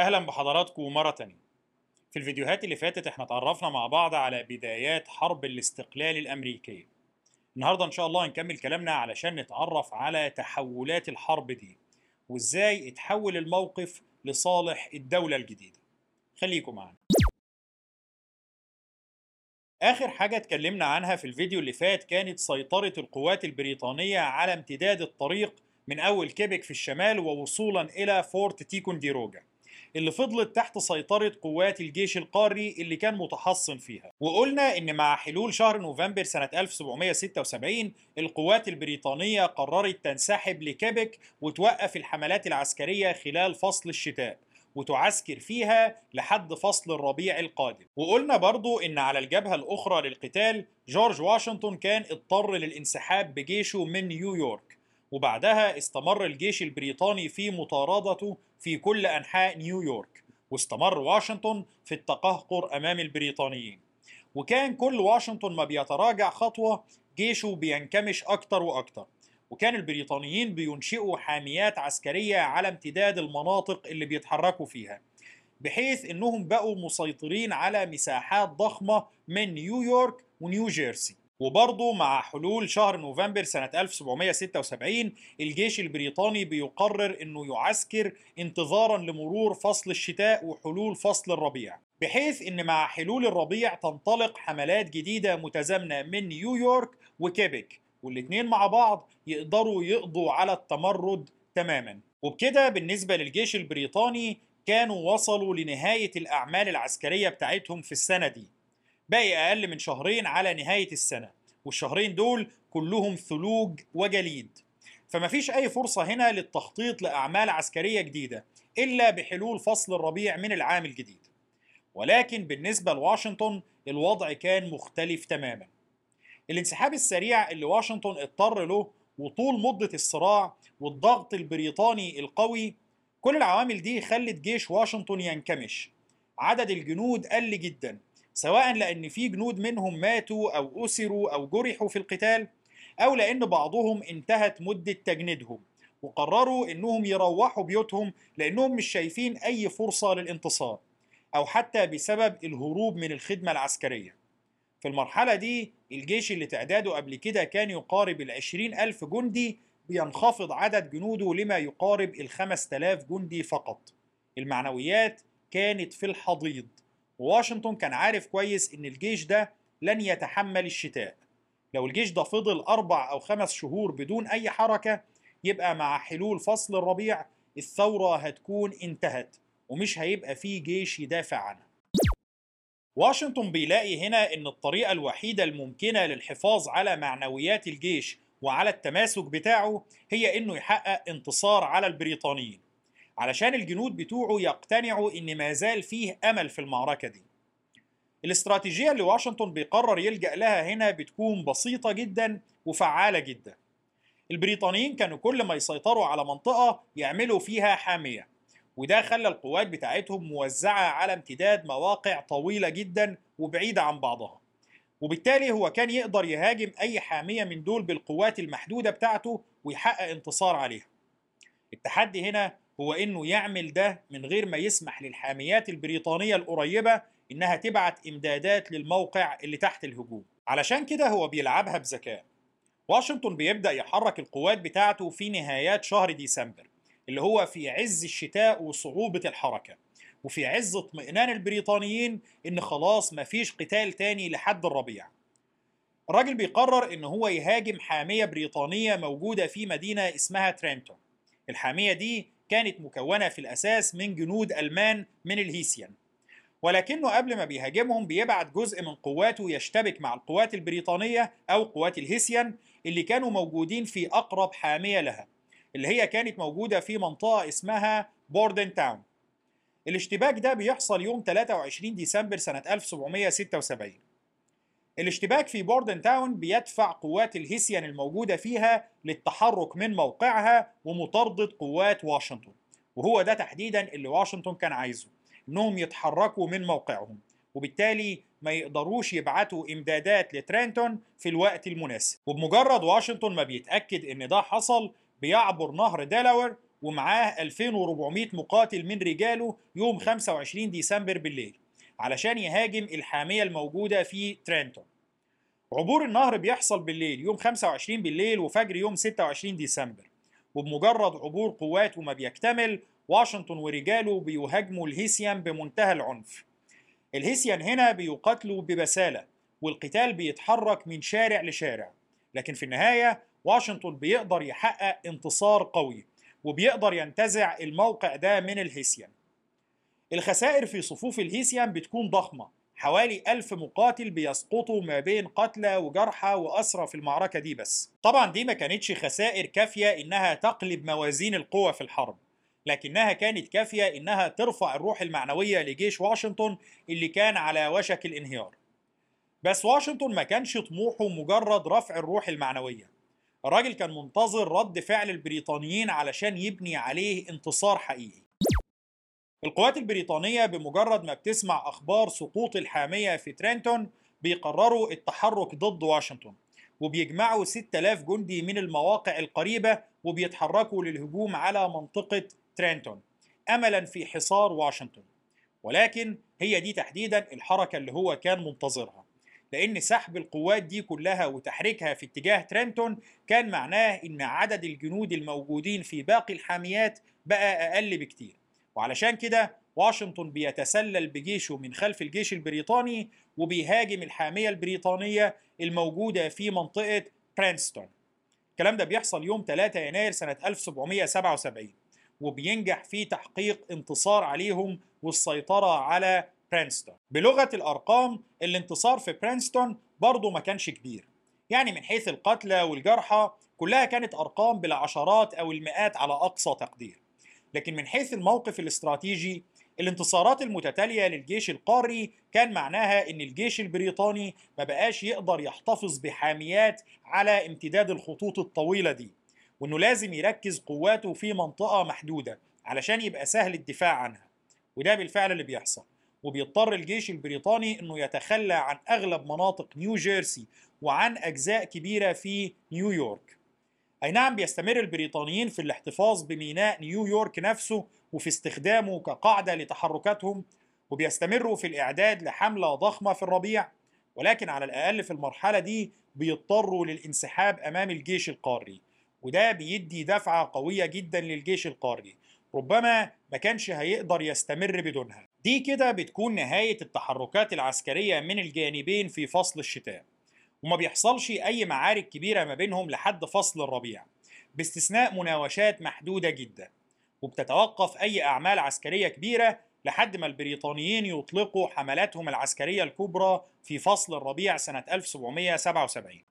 أهلا بحضراتكم مرة تانية. في الفيديوهات اللي فاتت إحنا اتعرفنا مع بعض على بدايات حرب الاستقلال الامريكية النهاردة إن شاء الله هنكمل كلامنا علشان نتعرف على تحولات الحرب دي وإزاي اتحول الموقف لصالح الدولة الجديدة. خليكم معانا. آخر حاجة اتكلمنا عنها في الفيديو اللي فات كانت سيطرة القوات البريطانية على امتداد الطريق من أول كيبك في الشمال ووصولا إلى فورت تيكونديروجا. اللي فضلت تحت سيطرة قوات الجيش القاري اللي كان متحصن فيها. وقلنا إن مع حلول شهر نوفمبر سنة 1776 القوات البريطانية قررت تنسحب لكيبك وتوقف الحملات العسكرية خلال فصل الشتاء وتعسكر فيها لحد فصل الربيع القادم. وقلنا برضو إن على الجبهة الأخرى للقتال جورج واشنطن كان اضطر للانسحاب بجيشه من نيويورك. وبعدها استمر الجيش البريطاني في مطاردته في كل أنحاء نيويورك واستمر واشنطن في التقهقر أمام البريطانيين. وكان كل واشنطن ما بيتراجع خطوة جيشه بينكمش أكتر وأكتر. وكان البريطانيين بينشئوا حاميات عسكرية على امتداد المناطق اللي بيتحركوا فيها بحيث إنهم بقوا مسيطرين على مساحات ضخمة من نيويورك ونيو جيرسي. وبرضه مع حلول شهر نوفمبر سنة 1776 الجيش البريطاني بيقرر إنه يعسكر انتظارا لمرور فصل الشتاء وحلول فصل الربيع بحيث إن مع حلول الربيع تنطلق حملات جديدة متزامنة من نيويورك وكيبك والاتنين مع بعض يقدروا يقضوا على التمرد تماما. وبكده بالنسبة للجيش البريطاني كانوا وصلوا لنهاية الأعمال العسكرية بتاعتهم في السنة دي. باقي أقل من شهرين على نهاية السنة والشهرين دول كلهم ثلوج وجليد. فما فيش أي فرصة هنا للتخطيط لأعمال عسكرية جديدة إلا بحلول فصل الربيع من العام الجديد. ولكن بالنسبة لواشنطن الوضع كان مختلف تماما. الانسحاب السريع اللي واشنطن اضطر له وطول مدة الصراع والضغط البريطاني القوي كل العوامل دي خلت جيش واشنطن ينكمش. عدد الجنود قل جدا. سواء لأن في جنود منهم ماتوا أو أسروا أو جرحوا في القتال أو لأن بعضهم انتهت مدة تجنيدهم وقرروا إنهم يروحوا بيوتهم لأنهم مش شايفين أي فرصة للانتصار أو حتى بسبب الهروب من الخدمة العسكرية. في المرحلة دي الجيش اللي تعداده قبل كده كان يقارب العشرين ألف جندي بينخفض عدد جنوده لما يقارب الخمس تلاف جندي فقط. المعنويات كانت في الحضيض. وواشنطن كان عارف كويس إن الجيش ده لن يتحمل الشتاء. لو الجيش ده فضل أربع أو خمس شهور بدون أي حركة يبقى مع حلول فصل الربيع الثورة هتكون انتهت ومش هيبقى فيه جيش يدافع عنها واشنطن بيلاقي هنا إن الطريقة الوحيدة الممكنة للحفاظ على معنويات الجيش وعلى التماسك بتاعه هي إنه يحقق انتصار على البريطانيين. علشان الجنود بتوعه يقتنعوا إن ما زال فيه أمل في المعركة دي. الاستراتيجية اللي واشنطن بيقرر يلجأ لها هنا بتكون بسيطة جدا وفعالة جدا. البريطانيين كانوا كل ما يسيطروا على منطقة يعملوا فيها حامية وده خلى القوات بتاعتهم موزعة على امتداد مواقع طويلة جدا وبعيدة عن بعضها. وبالتالي هو كان يقدر يهاجم أي حامية من دول بالقوات المحدودة بتاعته ويحقق انتصار عليها. التحدي هنا هو إنه يعمل ده من غير ما يسمح للحاميات البريطانية القريبة إنها تبعت إمدادات للموقع اللي تحت الهجوم. علشان كده هو بيلعبها بذكاء. واشنطن بيبدأ يحرك القوات بتاعته في نهايات شهر ديسمبر اللي هو في عز الشتاء وصعوبة الحركة. وفي عز اطمئنان البريطانيين إن خلاص مفيش قتال تاني لحد الربيع. الراجل بيقرر إن هو يهاجم حامية بريطانية موجودة في مدينة اسمها ترينتون. الحامية دي كانت مكونة في الأساس من جنود ألمان من الهيسيان. ولكنه قبل ما بيهاجمهم بيبعت جزء من قواته يشتبك مع القوات البريطانية أو قوات الهيسيان اللي كانوا موجودين في أقرب حامية لها اللي هي كانت موجودة في منطقة اسمها بوردن تاون الاشتباك ده بيحصل يوم 23 ديسمبر سنة 1776 الاشتباك في بوردن تاون بيدفع قوات الهيسيان الموجودة فيها للتحرك من موقعها ومطاردة قوات واشنطن. وهو ده تحديدا اللي واشنطن كان عايزه إنهم يتحركوا من موقعهم. وبالتالي ما يقدروش يبعتوا إمدادات لترينتون في الوقت المناسب. وبمجرد واشنطن ما بيتأكد إن ده حصل بيعبر نهر ديلاوير ومعاه 2400 مقاتل من رجاله يوم 25 ديسمبر بالليل. علشان يهاجم الحامية الموجودة في ترينتون عبور النهر بيحصل بالليل يوم 25 بالليل وفجر يوم 26 ديسمبر. وبمجرد عبور قواته ما بيكتمل واشنطن ورجاله بيهاجموا الهيسيان بمنتهى العنف. الهيسيان هنا بيقاتلوا ببسالة والقتال بيتحرك من شارع لشارع. لكن في النهاية واشنطن بيقدر يحقق انتصار قوي وبيقدر ينتزع الموقع ده من الهيسيان. الخسائر في صفوف الهيسيان بتكون ضخمة. حوالي ألف مقاتل بيسقطوا ما بين قتلى وجرحى وأسرى في المعركة دي بس. طبعا دي ما كانتش خسائر كافية إنها تقلب موازين القوة في الحرب لكنها كانت كافية إنها ترفع الروح المعنوية لجيش واشنطن اللي كان على وشك الانهيار. بس واشنطن ما كانش طموحه مجرد رفع الروح المعنوية. الراجل كان منتظر رد فعل البريطانيين علشان يبني عليه انتصار حقيقي. القوات البريطانية بمجرد ما بتسمع أخبار سقوط الحامية في ترينتون بيقرروا التحرك ضد واشنطن وبيجمعوا 6000 جندي من المواقع القريبة وبيتحركوا للهجوم على منطقة ترينتون أملا في حصار واشنطن. ولكن هي دي تحديدا الحركة اللي هو كان منتظرها لأن سحب القوات دي كلها وتحريكها في اتجاه ترينتون كان معناه إن عدد الجنود الموجودين في باقي الحاميات بقى أقل بكتير. وعلشان كده واشنطن بيتسلل بجيشه من خلف الجيش البريطاني وبيهاجم الحامية البريطانية الموجودة في منطقة برينستون الكلام ده بيحصل يوم 3 يناير سنة 1777 وبينجح في تحقيق انتصار عليهم والسيطرة على برينستون بلغة الأرقام الانتصار في برينستون برضه ما كانش كبير. يعني من حيث القتلى والجرحى كلها كانت أرقام بالعشرات أو المئات على أقصى تقدير. لكن من حيث الموقف الاستراتيجي الانتصارات المتتالية للجيش القاري كان معناها إن الجيش البريطاني ما بقاش يقدر يحتفظ بحاميات على امتداد الخطوط الطويلة دي وإنه لازم يركز قواته في منطقة محدودة علشان يبقى سهل الدفاع عنها. وده بالفعل اللي بيحصل. وبيضطر الجيش البريطاني إنه يتخلى عن أغلب مناطق نيو جيرسي وعن أجزاء كبيرة في نيويورك. أي نعم بيستمر البريطانيين في الاحتفاظ بميناء نيويورك نفسه وفي استخدامه كقاعدة لتحركاتهم وبيستمروا في الإعداد لحملة ضخمة في الربيع. ولكن على الأقل في المرحلة دي بيضطروا للانسحاب أمام الجيش القاري وده بيدي دفعة قوية جدا للجيش القاري. ربما ما كانش هيقدر يستمر بدونها. دي كده بتكون نهاية التحركات العسكرية من الجانبين في فصل الشتاء. وما بيحصلش أي معارك كبيرة ما بينهم لحد فصل الربيع. باستثناء مناوشات محدودة جدا وبتتوقف أي أعمال عسكرية كبيرة لحد ما البريطانيين يطلقوا حملاتهم العسكرية الكبرى في فصل الربيع سنة 1777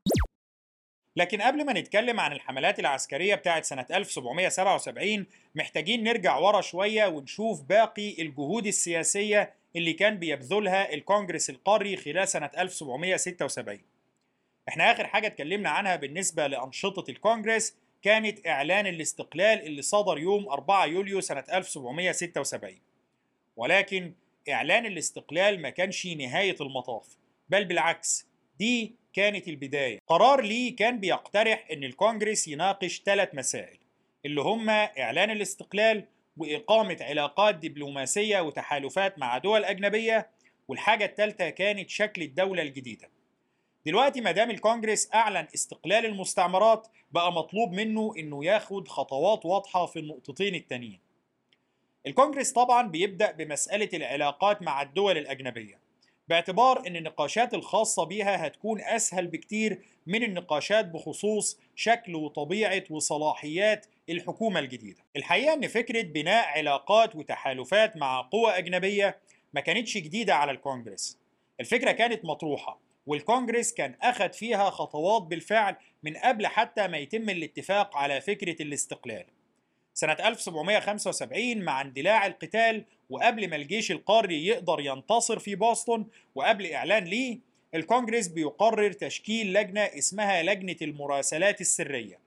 لكن قبل ما نتكلم عن الحملات العسكرية بتاعت سنة 1777 محتاجين نرجع ورا شوية ونشوف باقي الجهود السياسية اللي كان بيبذلها الكونجرس القاري خلال سنة 1776 إحنا آخر حاجة اتكلمنا عنها بالنسبة لأنشطة الكونجرس كانت إعلان الاستقلال اللي صدر يوم 4 يوليو سنة 1776 ولكن إعلان الاستقلال ما كانش نهاية المطاف بل بالعكس دي كانت البداية. قرار ليه كان بيقترح أن الكونجرس يناقش ثلاث مسائل اللي هما إعلان الاستقلال وإقامة علاقات دبلوماسية وتحالفات مع دول أجنبية والحاجة الثالثة كانت شكل الدولة الجديدة. دلوقتي ما دام الكونجرس أعلن استقلال المستعمرات بقى مطلوب منه إنه ياخد خطوات واضحة في النقطتين التانيين. الكونجرس طبعا بيبدأ بمسألة العلاقات مع الدول الأجنبية باعتبار إن النقاشات الخاصة بيها هتكون أسهل بكتير من النقاشات بخصوص شكل وطبيعة وصلاحيات الحكومة الجديدة. الحقيقة إن فكرة بناء علاقات وتحالفات مع قوى أجنبية ما كانتش جديدة على الكونجرس. الفكرة كانت مطروحة. والكونجرس كان أخذ فيها خطوات بالفعل من قبل حتى ما يتم الاتفاق على فكرة الاستقلال. سنة 1775 مع اندلاع القتال وقبل ما الجيش القاري يقدر ينتصر في بoston وقبل إعلان ليه الكونجرس بيقرر تشكيل لجنة اسمها لجنة المراسلات السرية.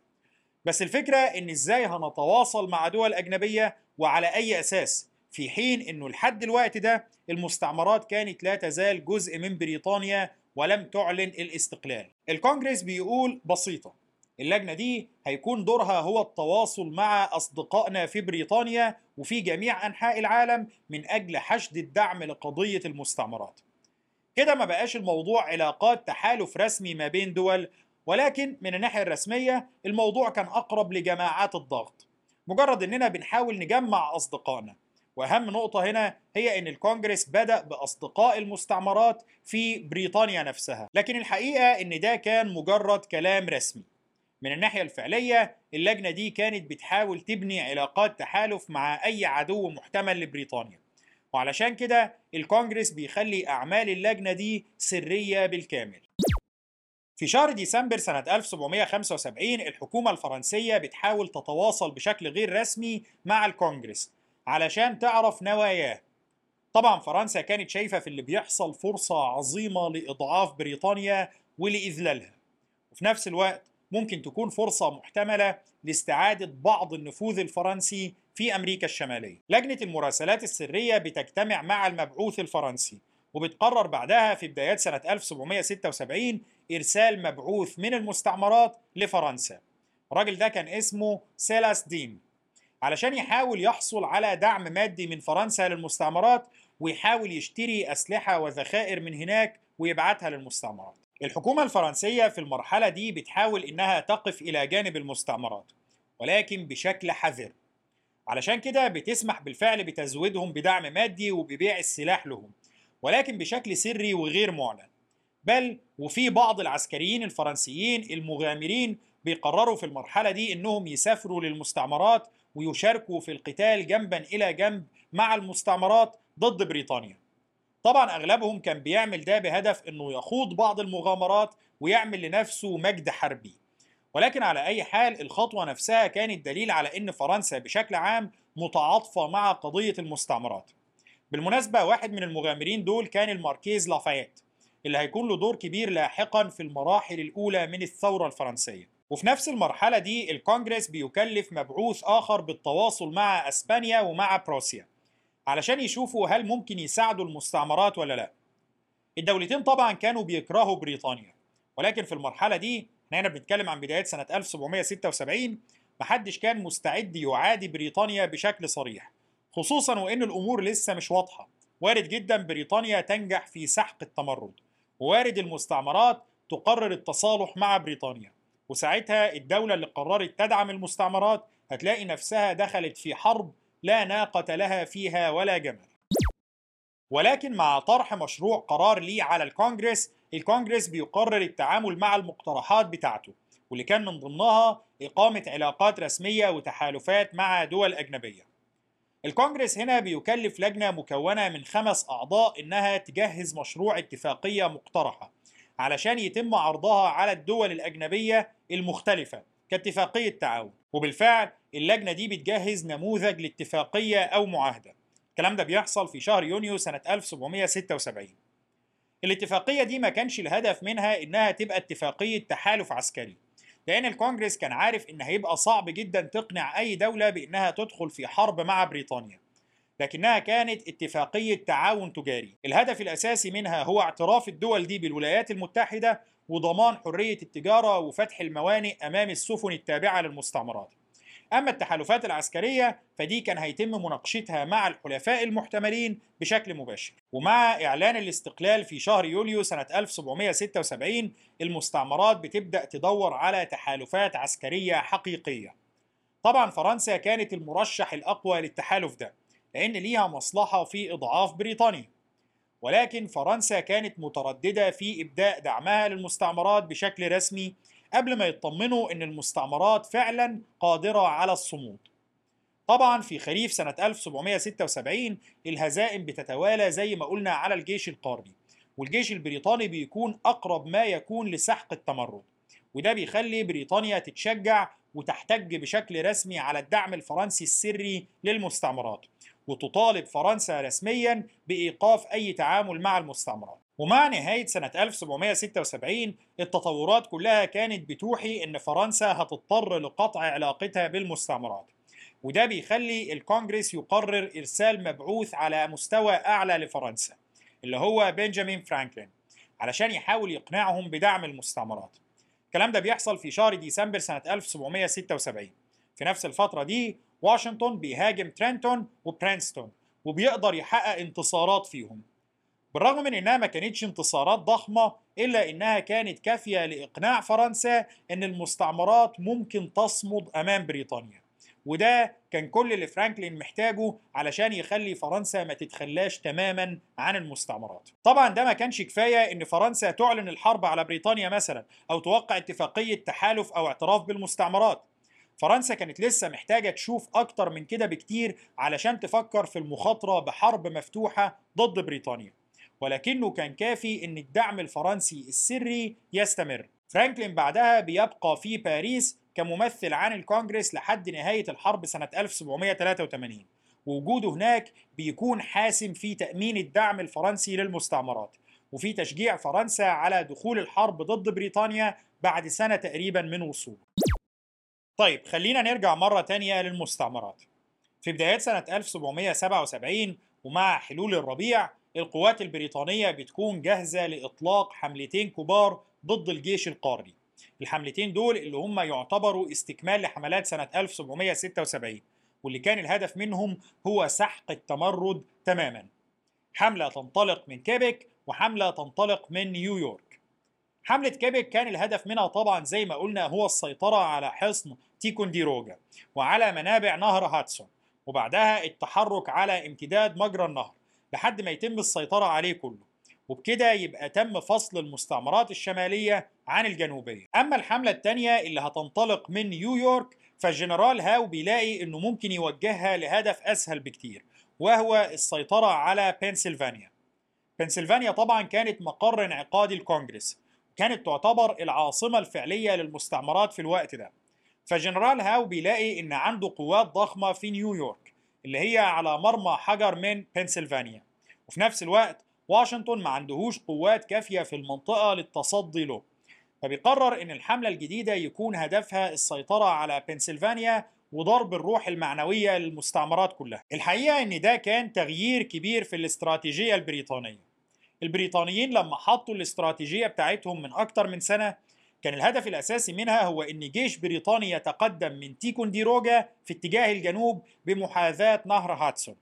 بس الفكرة إن إزاي هنتواصل مع دول أجنبية وعلى أي أساس؟ في حين إنه لحد الوقت ده المستعمرات كانت لا تزال جزء من بريطانيا ولم تعلن الاستقلال. الكونجرس بيقول بسيطة اللجنة دي هيكون دورها هو التواصل مع أصدقائنا في بريطانيا وفي جميع أنحاء العالم من أجل حشد الدعم لقضية المستعمرات. كده ما بقاش الموضوع علاقات تحالف رسمي ما بين دول ولكن من الناحية الرسمية الموضوع كان أقرب لجماعات الضغط. مجرد إننا بنحاول نجمع أصدقائنا. وأهم نقطة هنا هي إن الكونجرس بدأ بأصدقاء المستعمرات في بريطانيا نفسها. لكن الحقيقة إن ده كان مجرد كلام رسمي. من الناحية الفعلية اللجنة دي كانت بتحاول تبني علاقات تحالف مع أي عدو محتمل لبريطانيا. وعلشان كده الكونجرس بيخلي أعمال اللجنة دي سرية بالكامل. في شهر ديسمبر سنة 1775 الحكومة الفرنسية بتحاول تتواصل بشكل غير رسمي مع الكونجرس علشان تعرف نواياه. طبعا فرنسا كانت شايفة في اللي بيحصل فرصة عظيمة لإضعاف بريطانيا ولإذلالها. وفي نفس الوقت ممكن تكون فرصة محتملة لاستعادة بعض النفوذ الفرنسي في أمريكا الشمالية. لجنة المراسلات السرية بتجتمع مع المبعوث الفرنسي وبتقرر بعدها في بدايات سنة 1776 إرسال مبعوث من المستعمرات لفرنسا. الراجل ده كان اسمه سيلاس دين. علشان يحاول يحصل على دعم مادي من فرنسا للمستعمرات ويحاول يشتري أسلحة وذخائر من هناك ويبعتها للمستعمرات. الحكومة الفرنسية في المرحلة دي بتحاول إنها تقف إلى جانب المستعمرات ولكن بشكل حذر. علشان كده بتسمح بالفعل بتزويدهم بدعم مادي وببيع السلاح لهم ولكن بشكل سري وغير معلن. بل وفي بعض العسكريين الفرنسيين المغامرين بيقرروا في المرحلة دي إنهم يسافروا للمستعمرات ويشاركوا في القتال جنبا إلى جنب مع المستعمرات ضد بريطانيا. طبعا أغلبهم كان بيعمل ده بهدف إنه يخوض بعض المغامرات ويعمل لنفسه مجد حربي. ولكن على أي حال الخطوة نفسها كانت دليل على إن فرنسا بشكل عام متعاطفة مع قضية المستعمرات. بالمناسبة واحد من المغامرين دول كان الماركيز لافايت اللي هيكون له دور كبير لاحقا في المراحل الأولى من الثورة الفرنسية. وفي نفس المرحلة دي الكونجرس بيكلف مبعوث آخر بالتواصل مع أسبانيا ومع بروسيا علشان يشوفوا هل ممكن يساعدوا المستعمرات ولا لا. الدولتين طبعا كانوا بيكرهوا بريطانيا ولكن في المرحلة دي إحنا هنا بنتكلم عن بدايات سنة 1776 محدش كان مستعد يعادي بريطانيا بشكل صريح خصوصا وإن الأمور لسه مش واضحة. وارد جدا بريطانيا تنجح في سحق التمرد ووارد المستعمرات تقرر التصالح مع بريطانيا. وساعتها الدولة اللي قررت تدعم المستعمرات هتلاقي نفسها دخلت في حرب لا ناقة لها فيها ولا جمل ولكن مع طرح مشروع قرار ليه على الكونجرس الكونجرس بيقرر التعامل مع المقترحات بتاعته واللي كان من ضمنها إقامة علاقات رسمية وتحالفات مع دول أجنبية. الكونجرس هنا بيكلف لجنة مكونة من خمس أعضاء إنها تجهز مشروع اتفاقية مقترحة علشان يتم عرضها على الدول الأجنبية المختلفة كاتفاقية تعاون وبالفعل اللجنة دي بتجهز نموذج لاتفاقية أو معاهدة. الكلام ده بيحصل في شهر يونيو سنة 1776 الاتفاقية دي ما كانش الهدف منها إنها تبقى اتفاقية تحالف عسكري لأن الكونجرس كان عارف إن هيبقى صعب جدا تقنع أي دولة بإنها تدخل في حرب مع بريطانيا. لكنها كانت اتفاقية تعاون تجاري. الهدف الأساسي منها هو اعتراف الدول دي بالولايات المتحدة وضمان حرية التجارة وفتح الموانئ أمام السفن التابعة للمستعمرات. أما التحالفات العسكرية فدي كان هيتم مناقشتها مع الحلفاء المحتملين بشكل مباشر. ومع إعلان الاستقلال في شهر يوليو سنة 1776 المستعمرات بتبدأ تدور على تحالفات عسكرية حقيقية. طبعا فرنسا كانت المرشح الأقوى للتحالف ده. لأن ليها مصلحة في إضعاف بريطانيا. ولكن فرنسا كانت مترددة في إبداء دعمها للمستعمرات بشكل رسمي قبل ما يطمنوا إن المستعمرات فعلا قادرة على الصمود. طبعا في خريف سنة 1776 الهزائم بتتوالى زي ما قلنا على الجيش القاري والجيش البريطاني بيكون أقرب ما يكون لسحق التمرد وده بيخلي بريطانيا تتشجع وتحتج بشكل رسمي على الدعم الفرنسي السري للمستعمرات. وتطالب فرنسا رسميا بإيقاف أي تعامل مع المستعمرات. ومع نهاية سنة 1776 التطورات كلها كانت بتوحي إن فرنسا هتضطر لقطع علاقتها بالمستعمرات. وده بيخلي الكونجرس يقرر إرسال مبعوث على مستوى أعلى لفرنسا اللي هو بنجامين فرانكلين علشان يحاول يقنعهم بدعم المستعمرات. الكلام ده بيحصل في شهر ديسمبر سنة 1776 في نفس الفترة دي واشنطن بيهاجم ترينتون وبرينستون وبيقدر يحقق انتصارات فيهم. بالرغم من إنها ما كانتش انتصارات ضخمة إلا إنها كانت كافية لإقناع فرنسا إن المستعمرات ممكن تصمد أمام بريطانيا. وده كان كل اللي فرانكلين محتاجه علشان يخلي فرنسا ما تتخلاش تماما عن المستعمرات. طبعا ده ما كانش كفاية إن فرنسا تعلن الحرب على بريطانيا مثلا أو توقع اتفاقية تحالف أو اعتراف بالمستعمرات. فرنسا كانت لسه محتاجة تشوف أكتر من كده بكتير علشان تفكر في المخاطرة بحرب مفتوحة ضد بريطانيا. ولكنه كان كافي إن الدعم الفرنسي السري يستمر. فرانكلين بعدها بيبقى في باريس كممثل عن الكونجرس لحد نهاية الحرب سنة 1783 ووجوده هناك بيكون حاسم في تأمين الدعم الفرنسي للمستعمرات. وفي تشجيع فرنسا على دخول الحرب ضد بريطانيا بعد سنة تقريبا من وصوله. طيب خلينا نرجع مرة تانية للمستعمرات. في بدايات سنة 1777 ومع حلول الربيع القوات البريطانية بتكون جاهزة لإطلاق حملتين كبار ضد الجيش القاري. الحملتين دول اللي هم يعتبروا استكمال لحملات سنة 1776 واللي كان الهدف منهم هو سحق التمرد تماما. حملة تنطلق من كيبك وحملة تنطلق من نيويورك. حملة كيبك كان الهدف منها طبعا زي ما قلنا هو السيطرة على حصن تيكونديروجا وعلى منابع نهر هادسون وبعدها التحرك على امتداد مجرى النهر لحد ما يتم السيطرة عليه كله. وبكده يبقى تم فصل المستعمرات الشمالية عن الجنوبية. أما الحملة الثانية اللي هتنطلق من نيويورك فالجنرال هاو بيلاقي إنه ممكن يوجهها لهدف أسهل بكتير وهو السيطرة على بنسلفانيا. بنسلفانيا طبعا كانت مقر انعقاد الكونجرس كانت تعتبر العاصمة الفعلية للمستعمرات في الوقت ده. فجنرال هاو بيلاقي إن عنده قوات ضخمة في نيويورك اللي هي على مرمى حجر من بنسلفانيا. وفي نفس الوقت واشنطن ما عندهوش قوات كافية في المنطقة للتصدي له. فبيقرر إن الحملة الجديدة يكون هدفها السيطرة على بنسلفانيا وضرب الروح المعنوية للمستعمرات كلها. الحقيقة إن ده كان تغيير كبير في الاستراتيجية البريطانية. البريطانيين لما حطوا الاستراتيجية بتاعتهم من أكتر من سنة كان الهدف الأساسي منها هو أن جيش بريطاني يتقدم من تيكونديروجا في اتجاه الجنوب بمحاذاة نهر هاتسون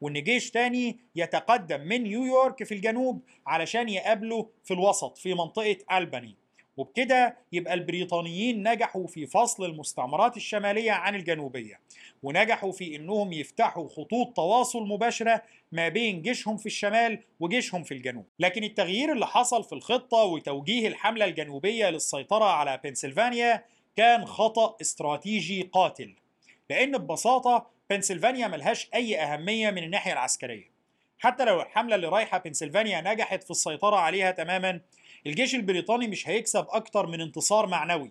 وإن جيش تاني يتقدم من نيويورك في الجنوب علشان يقابله في الوسط في منطقة ألباني. وبكده يبقى البريطانيين نجحوا في فصل المستعمرات الشمالية عن الجنوبية ونجحوا في إنهم يفتحوا خطوط تواصل مباشرة ما بين جيشهم في الشمال وجيشهم في الجنوب. لكن التغيير اللي حصل في الخطة وتوجيه الحملة الجنوبية للسيطرة على بنسلفانيا كان خطأ استراتيجي قاتل لأن ببساطة بنسلفانيا ملهاش أي أهمية من الناحية العسكرية. حتى لو الحملة اللي رايحة بنسلفانيا نجحت في السيطرة عليها تماما الجيش البريطاني مش هيكسب أكتر من انتصار معنوي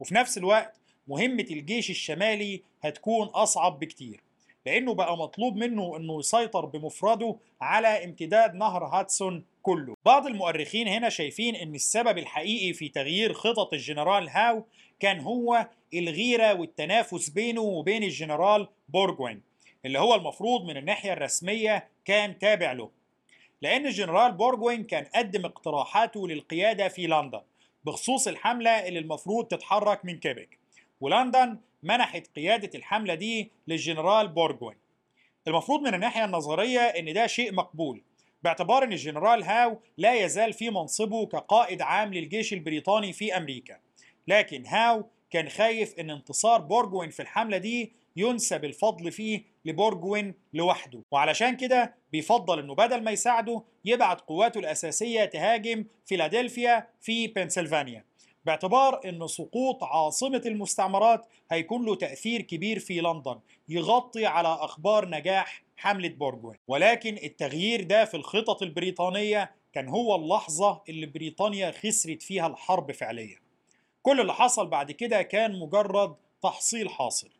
وفي نفس الوقت مهمة الجيش الشمالي هتكون أصعب بكتير لأنه بقى مطلوب منه أنه يسيطر بمفرده على امتداد نهر هادسون كله. بعض المؤرخين هنا شايفين أن السبب الحقيقي في تغيير خطط الجنرال هاو كان هو الغيرة والتنافس بينه وبين الجنرال بورجوين اللي هو المفروض من الناحية الرسمية كان تابع له. لأن الجنرال بورجوين كان قدم اقتراحاته للقيادة في لندن بخصوص الحملة اللي المفروض تتحرك من كيبك ولندن منحت قيادة الحملة دي للجنرال بورجوين المفروض من الناحية النظرية إن ده شيء مقبول باعتبار إن الجنرال هاو لا يزال في منصبه كقائد عام للجيش البريطاني في أمريكا. لكن هاو كان خايف إن انتصار بورجوين في الحملة دي ينسب الفضل فيه لبورجوين لوحده. وعلشان كده بيفضل إنه بدل ما يساعده يبعت قواته الأساسية تهاجم فيلادلفيا في بنسلفانيا باعتبار إن سقوط عاصمة المستعمرات هيكون له تأثير كبير في لندن يغطي على أخبار نجاح حملة بورجوين ولكن التغيير ده في الخطط البريطانية كان هو اللحظة اللي بريطانيا خسرت فيها الحرب فعليا. كل اللي حصل بعد كده كان مجرد تحصيل حاصل.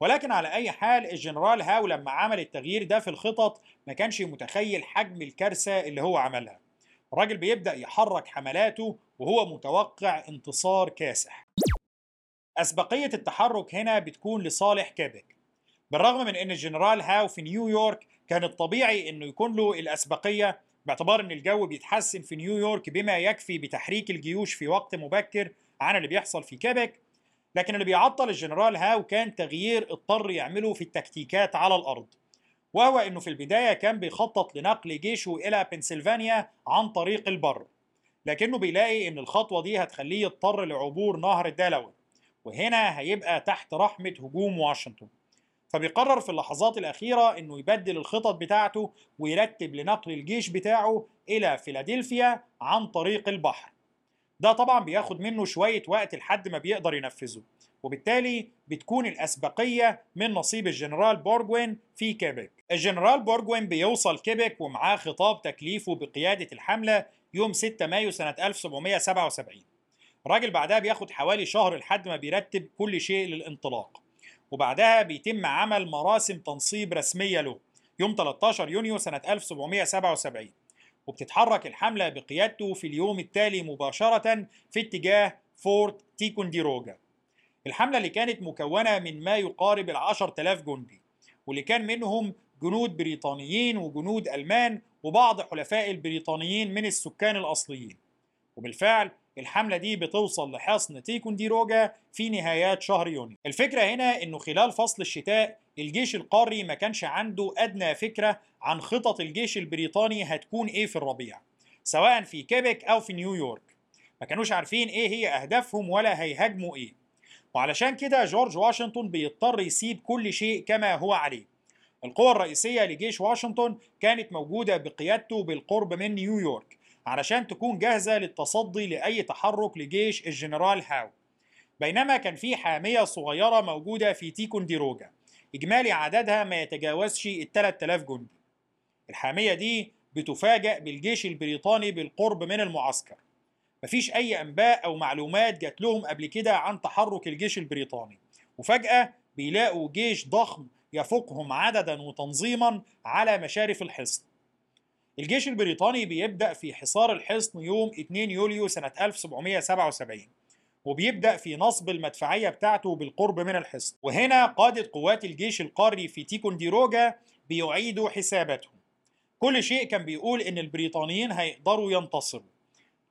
ولكن على أي حال الجنرال هاو لما عمل التغيير ده في الخطط ما كانش متخيل حجم الكارثة اللي هو عملها. الراجل بيبدأ يحرك حملاته وهو متوقع انتصار كاسح. أسبقية التحرك هنا بتكون لصالح كيبك بالرغم من إن الجنرال هاو في نيويورك كان الطبيعي إنه يكون له الأسبقية باعتبار إن الجو بيتحسن في نيويورك بما يكفي لتحريك الجيوش في وقت مبكر عن اللي بيحصل في كيبك لكن اللي بيعطل الجنرال هاو كان تغيير اضطر يعمله في التكتيكات على الأرض. وهو أنه في البداية كان بيخطط لنقل جيشه إلى بنسلفانيا عن طريق البر. لكنه بيلاقي أن الخطوة دي هتخليه يضطر لعبور نهر الدلوي وهنا هيبقى تحت رحمة هجوم واشنطن. فبيقرر في اللحظات الأخيرة إنه يبدل الخطط بتاعته ويرتب لنقل الجيش بتاعه إلى فيلادلفيا عن طريق البحر. ده طبعا بياخد منه شوية وقت لحد ما بيقدر ينفذه وبالتالي بتكون الأسبقية من نصيب الجنرال بورجوين في كيبك. الجنرال بورجوين بيوصل كيبك ومعاه خطاب تكليفه بقيادة الحملة يوم 6 مايو سنة 1777 الراجل بعدها بياخد حوالي شهر لحد ما بيرتب كل شيء للانطلاق وبعدها بيتم عمل مراسم تنصيب رسمية له يوم 13 يونيو سنة 1777 وبتتحرك الحملة بقيادته في اليوم التالي مباشرة في اتجاه فورت تيكونديروجا. الحملة اللي كانت مكونة من ما يقارب العشر تلاف جندي واللي كان منهم جنود بريطانيين وجنود ألمان وبعض حلفاء البريطانيين من السكان الأصليين. وبالفعل الحملة دي بتوصل لحصن تيكونديروجا في نهايات شهر يونيو. الفكرة هنا إنه خلال فصل الشتاء الجيش القاري ما كانش عنده أدنى فكرة عن خطط الجيش البريطاني هتكون إيه في الربيع سواء في كيبك أو في نيويورك. ما كانوش عارفين إيه هي أهدافهم ولا هيهاجموا إيه. وعلشان كده جورج واشنطن بيضطر يسيب كل شيء كما هو عليه. القوة الرئيسية لجيش واشنطن كانت موجودة بقيادته بالقرب من نيويورك علشان تكون جاهزة للتصدي لأي تحرك لجيش الجنرال هاو. بينما كان في حامية صغيرة موجودة في تيكونديروجا. إجمالي عددها ما يتجاوزش ال 3000 جندي. الحامية دي بتفاجأ بالجيش البريطاني بالقرب من المعسكر. مفيش أي أنباء أو معلومات جات لهم قبل كده عن تحرك الجيش البريطاني. وفجأة بيلاقوا جيش ضخم يفوقهم عددا وتنظيما على مشارف الحصن. الجيش البريطاني بيبدأ في حصار الحصن يوم 2 يوليو سنة 1777 وبيبدأ في نصب المدفعية بتاعته بالقرب من الحصن. وهنا قادة قوات الجيش القاري في تيكونديروجا بيعيدوا حساباتهم. كل شيء كان بيقول إن البريطانيين هيقدروا ينتصروا.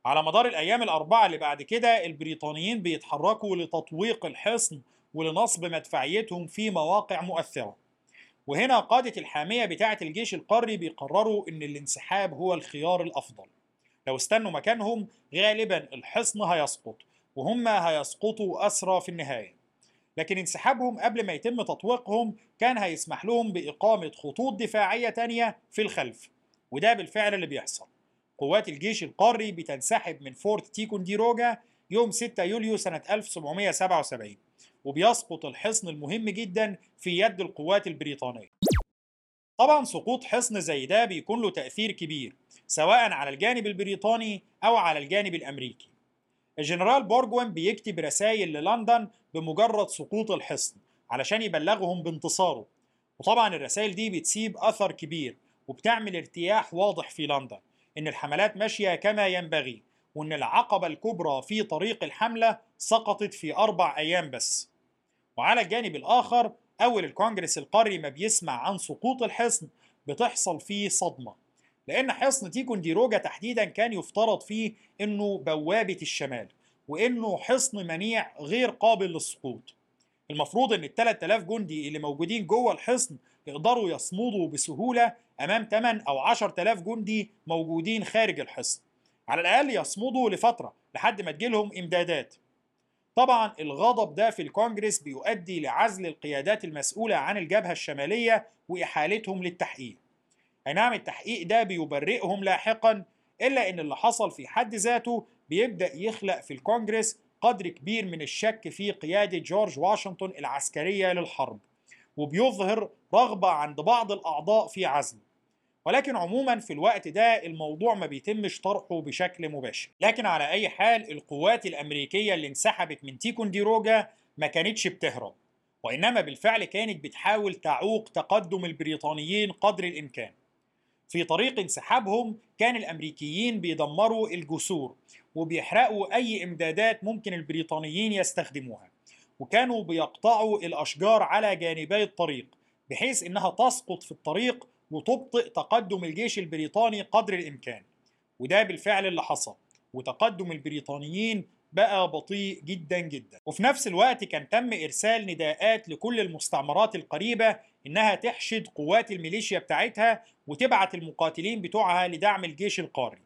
على مدار الأيام الأربعة اللي بعد كده البريطانيين بيتحركوا لتطويق الحصن ولنصب مدفعيتهم في مواقع مؤثرة. وهنا قادة الحامية بتاعة الجيش القاري بيقرروا إن الانسحاب هو الخيار الأفضل. لو استنوا مكانهم غالبا الحصن هيسقط. وهم هيسقطوا أسرى في النهاية. لكن انسحابهم قبل ما يتم تطويقهم كان هيسمح لهم بإقامة خطوط دفاعية تانية في الخلف وده بالفعل اللي بيحصل. قوات الجيش القاري بتنسحب من فورت تيكونديروجا يوم 6 يوليو سنة 1777 وبيسقط الحصن المهم جدا في يد القوات البريطانية. طبعا سقوط حصن زي ده بيكون له تأثير كبير سواء على الجانب البريطاني أو على الجانب الأمريكي. الجنرال بورجوين بيكتب رسائل للندن بمجرد سقوط الحصن علشان يبلغهم بانتصاره. وطبعا الرسائل دي بتسيب أثر كبير وبتعمل ارتياح واضح في لندن إن الحملات ماشية كما ينبغي وإن العقبة الكبرى في طريق الحملة سقطت في أربع أيام بس. وعلى الجانب الآخر أول الكونجرس القاري ما بيسمع عن سقوط الحصن بتحصل فيه صدمة. لأن حصن تيكونديروجا تحديدا كان يفترض فيه إنه بوابة الشمال وإنه حصن منيع غير قابل للسقوط. المفروض إن ال 3000 جندي اللي موجودين جوه الحصن يقدروا يصمدوا بسهولة أمام 8 أو 10000 جندي موجودين خارج الحصن. على الأقل يصمدوا لفترة لحد ما تجيلهم إمدادات. طبعا الغضب ده في الكونجرس بيؤدي لعزل القيادات المسؤولة عن الجبهة الشمالية وإحالتهم للتحقيق. أي نعم التحقيق ده بيبرئهم لاحقا إلا إن اللي حصل في حد ذاته بيبدأ يخلق في الكونجرس قدر كبير من الشك في قيادة جورج واشنطن العسكرية للحرب وبيظهر رغبة عند بعض الأعضاء في عزله ولكن عموما في الوقت ده الموضوع ما بيتمش طرحه بشكل مباشر. لكن على أي حال القوات الأمريكية اللي انسحبت من تيكونديروجا ما كانتش بتهرب وإنما بالفعل كانت بتحاول تعوق تقدم البريطانيين قدر الإمكان. في طريق انسحابهم كان الأمريكيين بيدمروا الجسور وبيحرقوا أي إمدادات ممكن البريطانيين يستخدموها وكانوا بيقطعوا الأشجار على جانبي الطريق بحيث إنها تسقط في الطريق وتبطئ تقدم الجيش البريطاني قدر الإمكان. وده بالفعل اللي حصل وتقدم البريطانيين بقى بطيء جدا جدا. وفي نفس الوقت كان تم إرسال نداءات لكل المستعمرات القريبة إنها تحشد قوات الميليشيا بتاعتها وتبعت المقاتلين بتوعها لدعم الجيش القاري.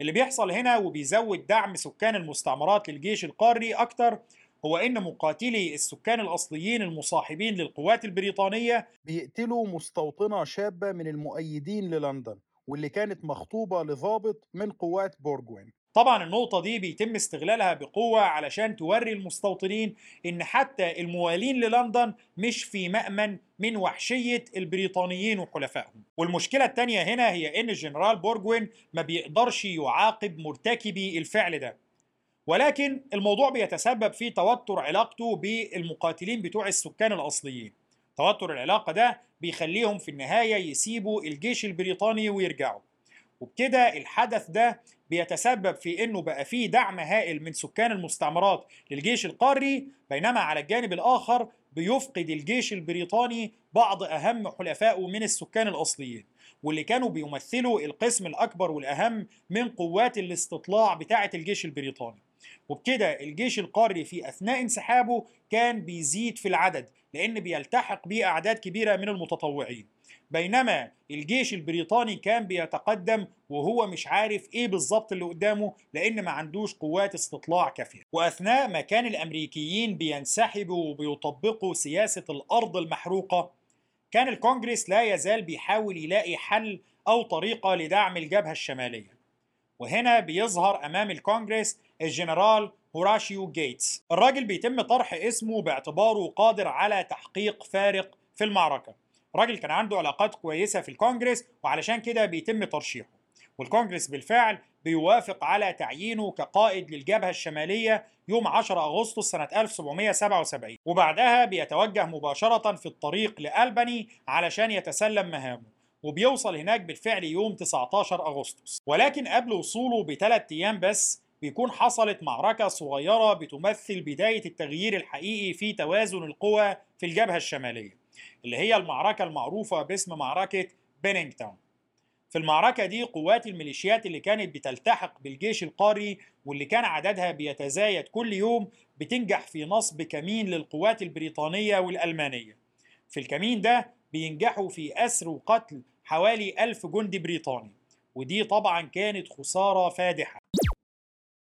اللي بيحصل هنا وبيزود دعم سكان المستعمرات للجيش القاري أكتر هو إن مقاتلي السكان الأصليين المصاحبين للقوات البريطانية بيقتلوا مستوطنة شابة من المؤيدين للندن واللي كانت مخطوبة لضابط من قوات بورجوين. طبعا النقطة دي بيتم استغلالها بقوة علشان توري المستوطنين إن حتى الموالين للندن مش في مأمن من وحشية البريطانيين وحلفائهم. والمشكلة التانية هنا هي إن الجنرال بورجوين ما بيقدرش يعاقب مرتكبي الفعل ده. ولكن الموضوع بيتسبب في توتر علاقته بالمقاتلين بتوع السكان الأصليين. توتر العلاقة ده بيخليهم في النهاية يسيبوا الجيش البريطاني ويرجعوا. وبكده الحدث ده بيتسبب في إنه بقى فيه دعم هائل من سكان المستعمرات للجيش القاري بينما على الجانب الآخر بيفقد الجيش البريطاني بعض أهم حلفائه من السكان الأصليين واللي كانوا بيمثلوا القسم الأكبر والأهم من قوات الاستطلاع بتاعة الجيش البريطاني. وبكده الجيش القاري في أثناء انسحابه كان بيزيد في العدد لأن بيلتحق بيه أعداد كبيرة من المتطوعين. بينما الجيش البريطاني كان بيتقدم وهو مش عارف إيه بالظبط اللي قدامه لأن ما عندوش قوات استطلاع كافية. وأثناء ما كان الأمريكيين بينسحبوا وبيطبقوا سياسة الأرض المحروقة كان الكونجرس لا يزال بيحاول يلاقي حل أو طريقة لدعم الجبهة الشمالية. وهنا بيظهر أمام الكونجرس الجنرال هوراشيو جيتس. الراجل بيتم طرح اسمه باعتباره قادر على تحقيق فارق في المعركة. راجل كان عنده علاقات كويسة في الكونجرس وعلشان كده بيتم ترشيحه. والكونجرس بالفعل بيوافق على تعيينه كقائد للجبهة الشمالية يوم 10 أغسطس سنة 1777 وبعدها بيتوجه مباشرة في الطريق لألباني علشان يتسلم مهامه وبيوصل هناك بالفعل يوم 19 أغسطس. ولكن قبل وصوله بثلاث أيام بس بيكون حصلت معركة صغيرة بتمثل بداية التغيير الحقيقي في توازن القوى في الجبهة الشمالية. اللي هي المعركة المعروفة باسم معركة بينينغتون في المعركة دي قوات الميليشيات اللي كانت بتلتحق بالجيش القاري واللي كان عددها بيتزايد كل يوم بتنجح في نصب كمين للقوات البريطانية والألمانية. في الكمين ده بينجحوا في أسر وقتل حوالي ألف جندي بريطاني ودي طبعا كانت خسارة فادحة.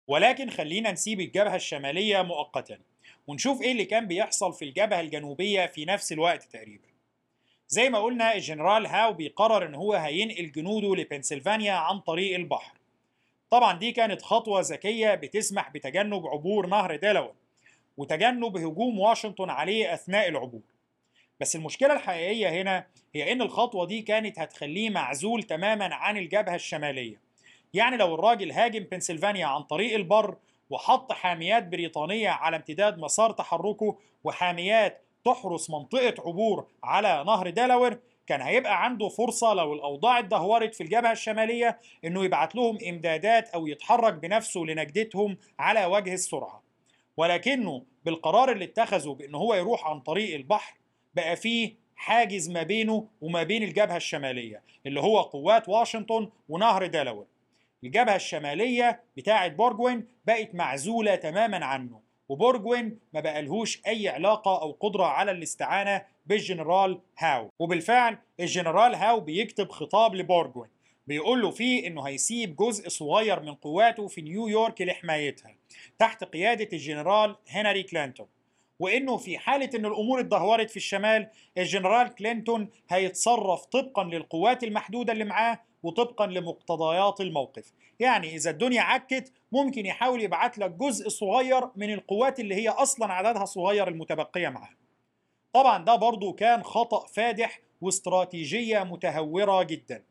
ولكن خلينا نسيب الجبهة الشمالية مؤقتا ونشوف إيه اللي كان بيحصل في الجبهة الجنوبية في نفس الوقت تقريبا. زي ما قلنا الجنرال هاو بيقرر إن هو هينقل جنوده لبنسلفانيا عن طريق البحر. طبعا دي كانت خطوة ذكية بتسمح بتجنب عبور نهر ديلاوير وتجنب هجوم واشنطن عليه أثناء العبور. بس المشكلة الحقيقية هنا هي إن الخطوة دي كانت هتخليه معزول تماما عن الجبهة الشمالية. يعني لو الراجل هاجم بنسلفانيا عن طريق البر وحط حاميات بريطانية على امتداد مسار تحركه وحاميات تحرس منطقة عبور على نهر دلاوير كان هيبقى عنده فرصة لو الأوضاع اتدهورت في الجبهة الشمالية إنه يبعت لهم إمدادات أو يتحرك بنفسه لنجدتهم على وجه السرعة. ولكنه بالقرار اللي اتخذه بإن هو يروح عن طريق البحر بقى فيه حاجز ما بينه وما بين الجبهة الشمالية اللي هو قوات واشنطن ونهر دلاوير الجبهة الشمالية بتاعة بورجوين بقت معزولة تماما عنه وبورجوين ما بقالهوش أي علاقة أو قدرة على الاستعانة بالجنرال هاو. وبالفعل الجنرال هاو بيكتب خطاب لبورجوين بيقول له فيه إنه هيسيب جزء صغير من قواته في نيويورك لحمايتها تحت قيادة الجنرال هنري كلينتون. وإنه في حالة إن الأمور اتدهورت في الشمال الجنرال كلينتون هيتصرف طبقا للقوات المحدودة اللي معاه وطبقا لمقتضيات الموقف. يعني إذا الدنيا عكت ممكن يحاول يبعت لك جزء صغير من القوات اللي هي أصلا عددها صغير المتبقية معاه طبعا ده برضو كان خطأ فادح واستراتيجية متهورة جدا.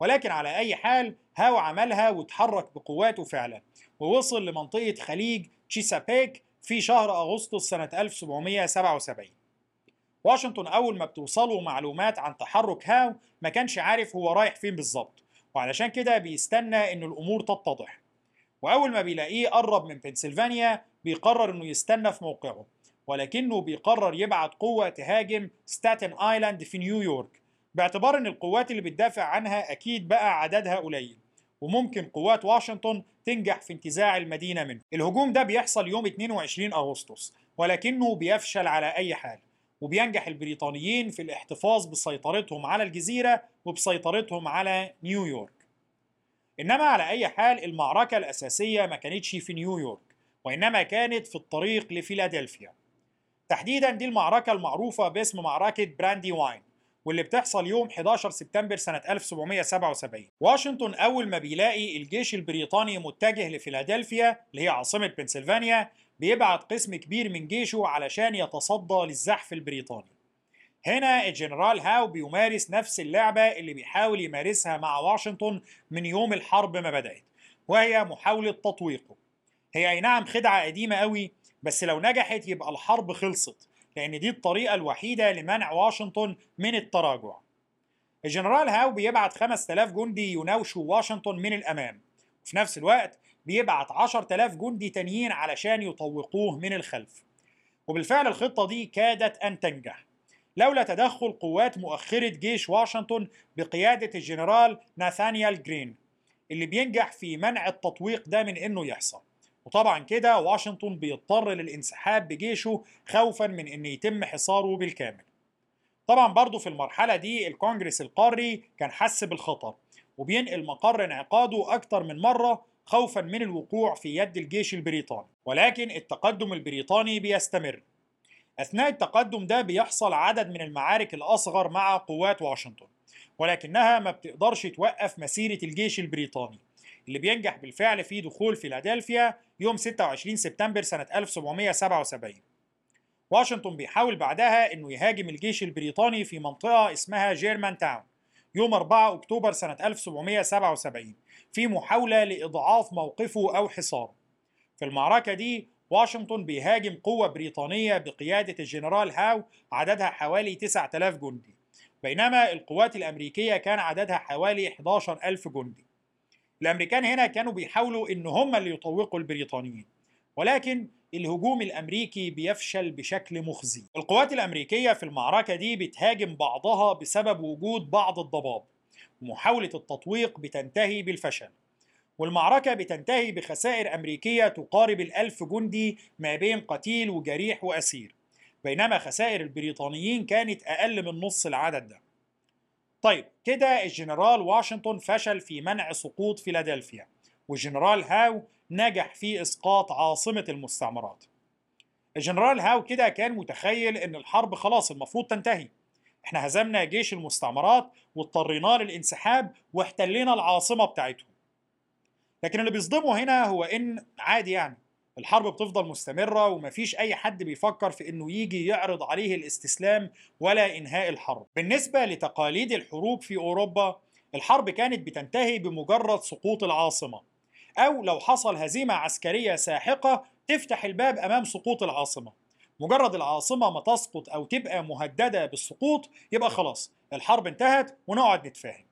ولكن على أي حال هاو عملها وتحرك بقواته فعلا. ووصل لمنطقة خليج تشيسابيك في شهر أغسطس سنة 1777 واشنطن أول ما بتوصله معلومات عن تحرك هاو ما كانش عارف هو رايح فين بالظبط. وعلشان كده بيستنى إن الأمور تتضح. وأول ما بيلاقيه قرب من بنسلفانيا بيقرر إنه يستنى في موقعه. ولكنه بيقرر يبعت قوة تهاجم ستاتن آيلاند في نيويورك باعتبار إن القوات اللي بتدافع عنها أكيد بقى عددها قليل. وممكن قوات واشنطن تنجح في انتزاع المدينة منه. الهجوم ده بيحصل يوم 22 أغسطس. ولكنه بيفشل على أي حال. وبينجح البريطانيين في الاحتفاظ بسيطرتهم على الجزيرة وبسيطرتهم على نيويورك. إنما على أي حال المعركة الأساسية ما كانتش في نيويورك وإنما كانت في الطريق لفيلادلفيا. تحديدا دي المعركة المعروفة باسم معركة برانديواين واللي بتحصل يوم 11 سبتمبر سنة 1777 واشنطن أول ما بيلاقي الجيش البريطاني متجه لفيلادلفيا اللي هي عاصمة بنسلفانيا بيبعت قسم كبير من جيشه علشان يتصدى للزحف البريطاني. هنا الجنرال هاو بيمارس نفس اللعبة اللي بيحاول يمارسها مع واشنطن من يوم الحرب ما بدأت وهي محاولة تطويقه. هي أي نعم خدعة قديمة قوي بس لو نجحت يبقى الحرب خلصت لأن دي الطريقة الوحيدة لمنع واشنطن من التراجع. الجنرال هاو بيبعت 5000 جندي يناوشوا واشنطن من الأمام. وفي نفس الوقت بيبعت 10000 جندي تانيين علشان يطوقوه من الخلف. وبالفعل الخطة دي كادت أن تنجح. لولا تدخل قوات مؤخرة جيش واشنطن بقيادة الجنرال ناثانيال جرين اللي بينجح في منع التطويق ده من إنه يحصل. وطبعا كده واشنطن بيضطر للانسحاب بجيشه خوفا من ان يتم حصاره بالكامل. طبعا برضه في المرحلة دي الكونجرس القاري كان حس بالخطر وبينقل مقر انعقاده أكتر من مرة خوفا من الوقوع في يد الجيش البريطاني ولكن التقدم البريطاني بيستمر. أثناء التقدم ده بيحصل عدد من المعارك الأصغر مع قوات واشنطن ولكنها ما بتقدرش توقف مسيرة الجيش البريطاني اللي بينجح بالفعل في دخول فيلادلفيا يوم 26 سبتمبر سنة 1777 واشنطن بيحاول بعدها إنه يهاجم الجيش البريطاني في منطقة اسمها جيرمان تاون يوم 4 أكتوبر سنة 1777 في محاولة لإضعاف موقفه أو حصاره. في المعركة دي واشنطن بيهاجم قوة بريطانية بقيادة الجنرال هاو عددها حوالي 9000 جندي بينما القوات الأمريكية كان عددها حوالي 11000 جندي. الأمريكان هنا كانوا بيحاولوا إن هم اللي يطوقوا البريطانيين ولكن الهجوم الأمريكي بيفشل بشكل مخزي. القوات الأمريكية في المعركة دي بتهاجم بعضها بسبب وجود بعض الضباب. ومحاولة التطويق بتنتهي بالفشل والمعركة بتنتهي بخسائر أمريكية تقارب الألف جندي ما بين قتيل وجريح وأسير بينما خسائر البريطانيين كانت أقل من نص العدد ده. طيب كده الجنرال واشنطن فشل في منع سقوط فيلادلفيا والجنرال هاو نجح في إسقاط عاصمة المستعمرات. الجنرال هاو كده كان متخيل إن الحرب خلاص المفروض تنتهي. إحنا هزمنا جيش المستعمرات واضطرينا للانسحاب واحتلينا العاصمة بتاعتهم لكن اللي بيصدمه هنا هو إن عادي يعني الحرب بتفضل مستمرة ومفيش أي حد بيفكر في إنه يجي يعرض عليه الاستسلام ولا إنهاء الحرب. بالنسبة لتقاليد الحروب في أوروبا، الحرب كانت بتنتهي بمجرد سقوط العاصمة، أو لو حصل هزيمة عسكرية ساحقة تفتح الباب أمام سقوط العاصمة. مجرد العاصمة ما تسقط أو تبقى مهددة بالسقوط يبقى خلاص الحرب انتهت ونقعد نتفاهم.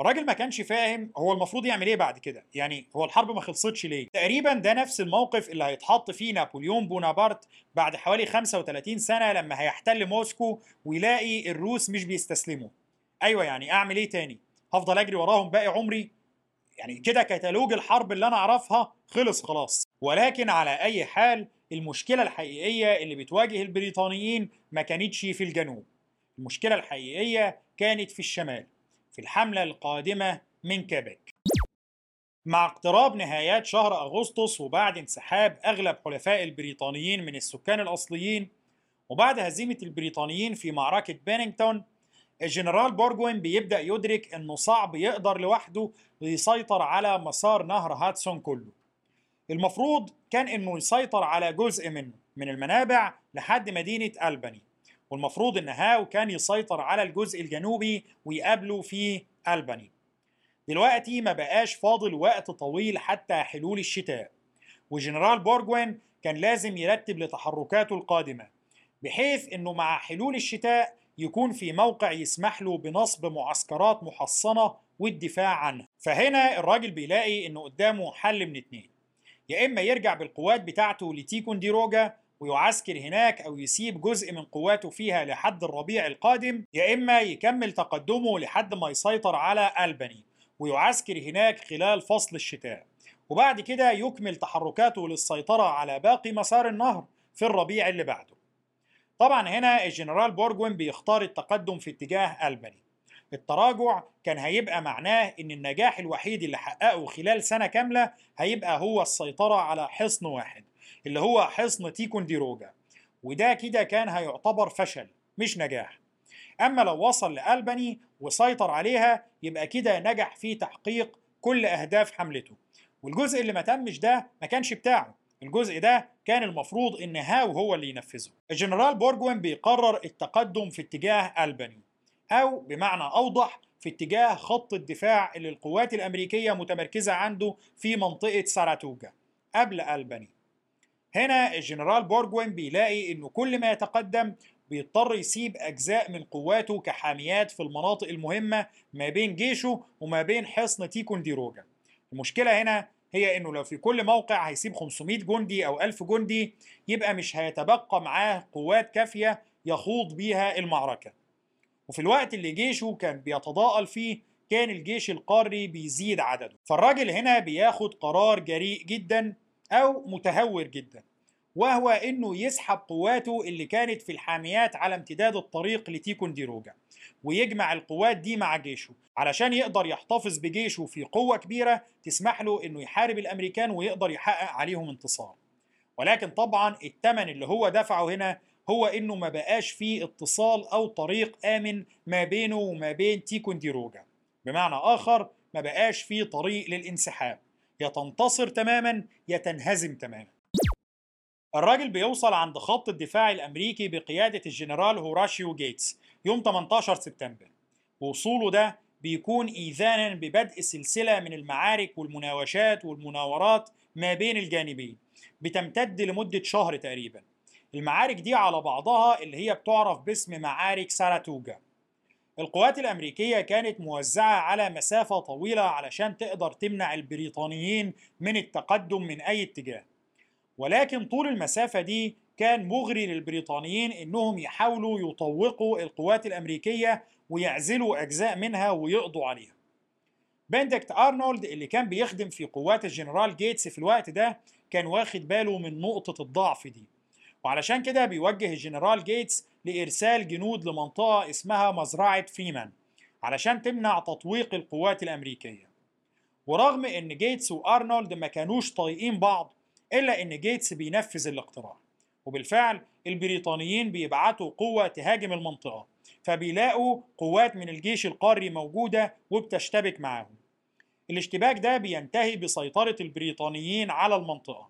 الراجل ما كانش فاهم هو المفروض يعمل إيه بعد كده. يعني هو الحرب ما خلصتش ليه؟ تقريبا ده نفس الموقف اللي هيتحط فيه نابليون بونابرت بعد حوالي 35 سنة لما هيحتل موسكو ويلاقي الروس مش بيستسلموا. أيوه يعني أعمل إيه تاني؟ هفضل أجري وراهم باقي عمري؟ يعني كده كتالوج الحرب اللي أنا أعرفها خلص خلاص. ولكن على أي حال المشكلة الحقيقية اللي بتواجه البريطانيين ما كانتش في الجنوب المشكلة الحقيقية كانت في الشمال في الحملة القادمة من كيبك. مع اقتراب نهايات شهر أغسطس وبعد انسحاب أغلب حلفاء البريطانيين من السكان الأصليين وبعد هزيمة البريطانيين في معركة بينينغتون الجنرال بورجوين بيبدأ يدرك أنه صعب يقدر لوحده يسيطر على مسار نهر هادسون كله المفروض كان أنه يسيطر على جزء منه من المنابع لحد مدينة ألباني. والمفروض إن هاو كان يسيطر على الجزء الجنوبي ويقابله في ألباني. دلوقتي ما بقاش فاضل وقت طويل حتى حلول الشتاء. وجنرال بورجوين كان لازم يرتب لتحركاته القادمة بحيث إنه مع حلول الشتاء يكون في موقع يسمح له بنصب معسكرات محصنة والدفاع عنها. فهنا الراجل بيلاقي إنه قدامه حل من اتنين. يا إما يرجع بالقوات بتاعته لتيكونديروجا ويعسكر هناك أو يسيب جزء من قواته فيها لحد الربيع القادم يا إما يكمل تقدمه لحد ما يسيطر على ألباني ويعسكر هناك خلال فصل الشتاء. وبعد كده يكمل تحركاته للسيطرة على باقي مسار النهر في الربيع اللي بعده. طبعا هنا الجنرال بورجوين بيختار التقدم في اتجاه ألباني. التراجع كان هيبقى معناه إن النجاح الوحيد اللي حققه خلال سنة كاملة هيبقى هو السيطرة على حصن واحد اللي هو حصن تيكونديروجا وده كده كان هيعتبر فشل مش نجاح. أما لو وصل لألباني وسيطر عليها يبقى كده نجح في تحقيق كل أهداف حملته. والجزء اللي ما تمش ده ما كانش بتاعه. الجزء ده كان المفروض إن هاو هو اللي ينفذه. الجنرال بورجوين بيقرر التقدم في اتجاه ألباني أو بمعنى أوضح في اتجاه خط الدفاع اللي القوات الأمريكية متمركزة عنده في منطقة ساراتوجا قبل ألباني هنا الجنرال بورجوين بيلاقي إنه كل ما يتقدم بيضطر يسيب أجزاء من قواته كحاميات في المناطق المهمة ما بين جيشه وما بين حصن تيكونديروجا المشكلة هنا هي إنه لو في كل موقع هيسيب 500 جندي أو 1000 جندي يبقى مش هيتبقى معاه قوات كافية يخوض بيها المعركة. وفي الوقت اللي جيشه كان بيتضاءل فيه كان الجيش القاري بيزيد عدده. فالراجل هنا بياخد قرار جريء جدا أو متهور جدا وهو إنه يسحب قواته اللي كانت في الحاميات على امتداد الطريق لتيكونديروجا ويجمع القوات دي مع جيشه علشان يقدر يحتفظ بجيشه في قوة كبيرة تسمح له إنه يحارب الأمريكان ويقدر يحقق عليهم انتصار. ولكن طبعا الثمن اللي هو دفعه هنا هو إنه ما بقاش فيه اتصال أو طريق آمن ما بينه وما بين تيكونديروجا بمعنى آخر ما بقاش فيه طريق للانسحاب. يا تنتصر تماما يا تنهزم تماما. الراجل بيوصل عند خط الدفاع الأمريكي بقيادة الجنرال هوراشيو جيتس يوم 18 سبتمبر. ووصوله ده بيكون ايذانا ببدء سلسلة من المعارك والمناوشات والمناورات ما بين الجانبين بتمتد لمدة شهر تقريبا. المعارك دي على بعضها اللي هي بتعرف باسم معارك ساراتوجا القوات الأمريكية كانت موزعة على مسافة طويلة علشان تقدر تمنع البريطانيين من التقدم من أي اتجاه. ولكن طول المسافة دي كان مغري للبريطانيين إنهم يحاولوا يطوقوا القوات الأمريكية ويعزلوا أجزاء منها ويقضوا عليها. بندكت أرنولد اللي كان بيخدم في قوات الجنرال جيتس في الوقت ده كان واخد باله من نقطة الضعف دي. وعلشان كده بيوجه الجنرال جيتس لإرسال جنود لمنطقة اسمها مزرعة فيمان علشان تمنع تطويق القوات الأمريكية. ورغم إن جيتس وأرنولد ما كانوش طايقين بعض إلا إن جيتس بينفذ الاقتراح وبالفعل البريطانيين بيبعتوا قوة تهاجم المنطقة فبيلاقوا قوات من الجيش القاري موجودة وبتشتبك معاهم. الاشتباك ده بينتهي بسيطرة البريطانيين على المنطقة.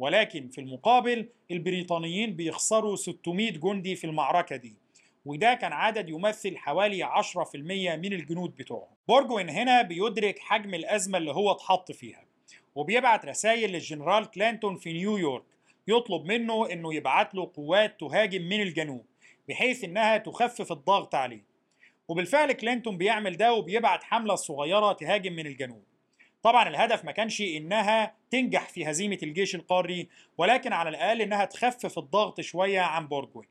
ولكن في المقابل البريطانيين بيخسروا 600 جندي في المعركة دي وده كان عدد يمثل حوالي 10% من الجنود بتوعه بورجوين هنا بيدرك حجم الأزمة اللي هو اتحط فيها وبيبعت رسائل للجنرال كلينتون في نيويورك يطلب منه إنه يبعت له قوات تهاجم من الجنوب بحيث إنها تخفف الضغط عليه. وبالفعل كلينتون بيعمل ده وبيبعت حملة صغيرة تهاجم من الجنوب. طبعا الهدف ما كانش إنها تنجح في هزيمة الجيش القاري ولكن على الأقل إنها تخفف الضغط شوية عن بورجوين.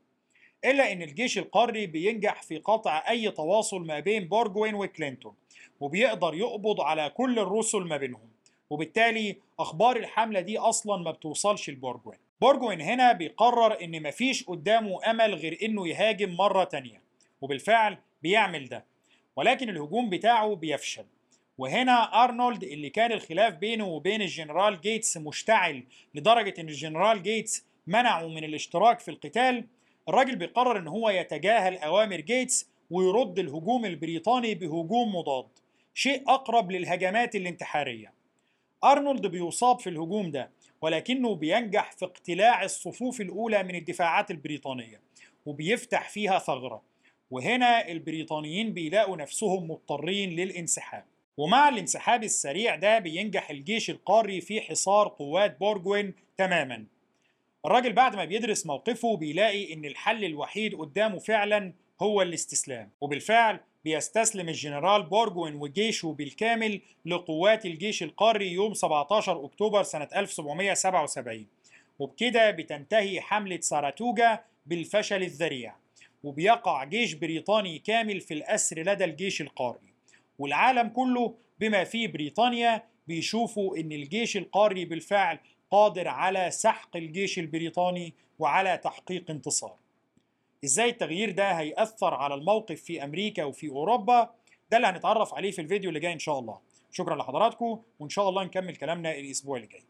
إلا إن الجيش القاري بينجح في قطع أي تواصل ما بين بورجوين وكلينتون وبيقدر يقبض على كل الرسل ما بينهم. وبالتالي أخبار الحملة دي أصلا ما بتوصلش لبورجوين. بورجوين هنا بيقرر إن مفيش قدامه أمل غير إنه يهاجم مرة تانية وبالفعل بيعمل ده. ولكن الهجوم بتاعه بيفشل. وهنا أرنولد اللي كان الخلاف بينه وبين الجنرال جيتس مشتعل لدرجة إن الجنرال جيتس منعه من الاشتراك في القتال. الراجل بيقرر إن هو يتجاهل أوامر جيتس ويرد الهجوم البريطاني بهجوم مضاد شيء أقرب للهجمات الانتحارية. أرنولد بيصاب في الهجوم ده ولكنه بينجح في اقتلاع الصفوف الأولى من الدفاعات البريطانية وبيفتح فيها ثغرة. وهنا البريطانيين بيلاقوا نفسهم مضطرين للانسحاب. ومع الانسحاب السريع ده بينجح الجيش القاري في حصار قوات بورجوين تماما. الراجل بعد ما بيدرس موقفه بيلاقي إن الحل الوحيد قدامه فعلا هو الاستسلام وبالفعل بيستسلم الجنرال بورجوين وجيشه بالكامل لقوات الجيش القاري يوم 17 أكتوبر سنة 1777 وبكده بتنتهي حملة ساراتوجا بالفشل الذريع وبيقع جيش بريطاني كامل في الأسر لدى الجيش القاري. والعالم كله بما فيه بريطانيا بيشوفوا إن الجيش القاري بالفعل قادر على سحق الجيش البريطاني وعلى تحقيق انتصار. إزاي التغيير ده هيأثر على الموقف في أمريكا وفي أوروبا؟ ده اللي هنتعرف عليه في الفيديو اللي جاي إن شاء الله. شكرا لحضراتكم وإن شاء الله نكمل كلامنا الأسبوع اللي جاي.